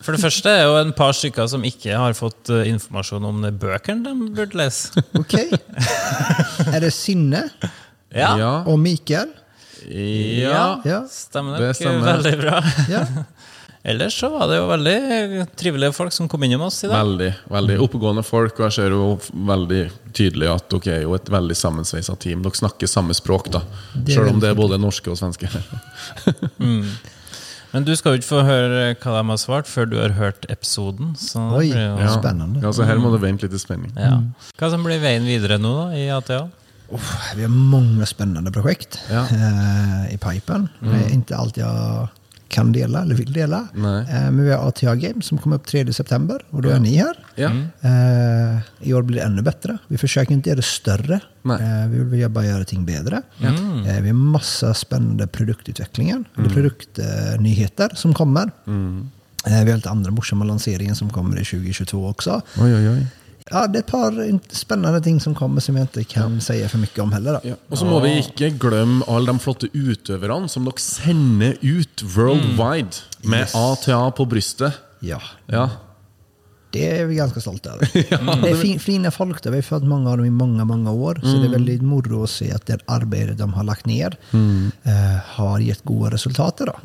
For det første er jo en par stykker som ikke har fått eh, informasjon om de bøkene de burde lese. Ok. [laughs] er det Synne Ja, Ja. og Mikael? Ja. Ja. stemmer Det nok stemmer. veldig bra. ja. [laughs] Ellers så var det jo veldig trivelige folk som kom innom oss i dag. Veldig. veldig Oppegående folk, og jeg ser jo veldig tydelig at dere er jo et veldig sammensveisa team. Dere snakker samme språk, da. Selv om det er både norske og svenske. Men du skal jo ikke få høre hva de har svart før du har hørt episoden. Så det Oi, blir jo- Ja. spennende. Ja, så her må du vente litt i spenning. Ja. Hva som blir veien videre nå da, i ATA? Uff, vi har många spännande projekt Ja. eh, i pipen. Det är inte allt jag kan dela eller vill dela. Eh, men vi har ATA Games som kommer upp 3 september och då är ni här. Ja. Eh, I år blir det ännu bättre. Vi försöker inte göra det större. Eh, vi vill bara göra ting bättre. Eh, vi har massa spännande produktutvecklingar, eller produktnyheter som kommer. Eh, vi har lite andra morsamma lanseringen som kommer i 2022 också. Oi, oi, oi. Ja, det er et par spennende ting som kommer som jeg ikke kan si for mye om heller. Då. Ja. Og så må vi ikke glemme alle de flotte utøverne som dere sender ut worldwide med Yes. ATA på brystet. Ja, Ja. det er vi ganske stolte av. [laughs] ja, Det er fin, fine folk där. Vi har følt mange av dem i mange mange år. Så det er veldig moro å se at det arbeidet de har lagt ned, mm. uh, har gitt gode resultater. Då.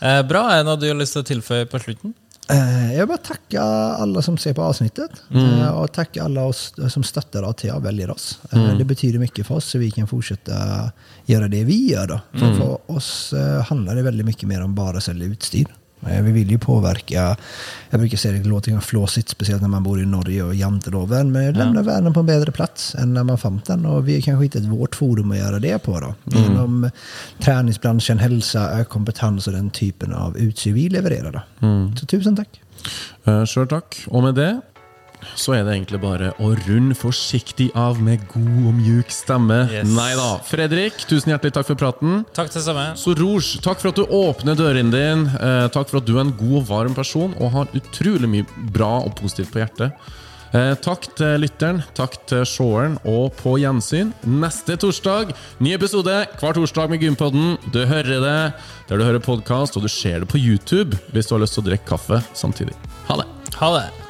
Eh, bra. Er det noe du har lyst til å tilføye på slutten? Eh, vil bare takke alle som ser på avsnittet. mm. og takke alle oss som støtter ATA och väljer oss. Eh, det betyr mye for oss så vi kan fortsette å gjøre det vi gjør. For, mm. for oss handler det veldig mye mer om bare å selge utstyr. Eh, Vi vill ju påverka, jag brukar säga det låter ju flåsigt, speciellt när man bor i Norge och janteloven, men lämna världen på en bättre plats än när man fann den. Och vi har kanske hittat vårt forum att göra det på. Då. Inom träningsbranschen, hälsa, ökad kompetens och den typen av utstyr vi levererar. Mm. Så tusen tack. Uh, Sjøl takk. Og med det så er det egentlig bare å runde forsiktig av med god og mjuk stemme. Yes. Nei da. Fredrik, tusen hjertelig takk for praten. Takk til samme. Så Rouge, takk for at du åpner døren din. Eh, takk for at du er en god og varm person og har utrolig mye bra og positivt på hjertet. Eh, takk til lytteren, takk til seeren, og på gjensyn neste torsdag. Ny episode hver torsdag med Gympodden. Du hører det der du hører podkast, og du ser det på YouTube hvis du har lyst til å drikke kaffe samtidig. Ha det! Ha det.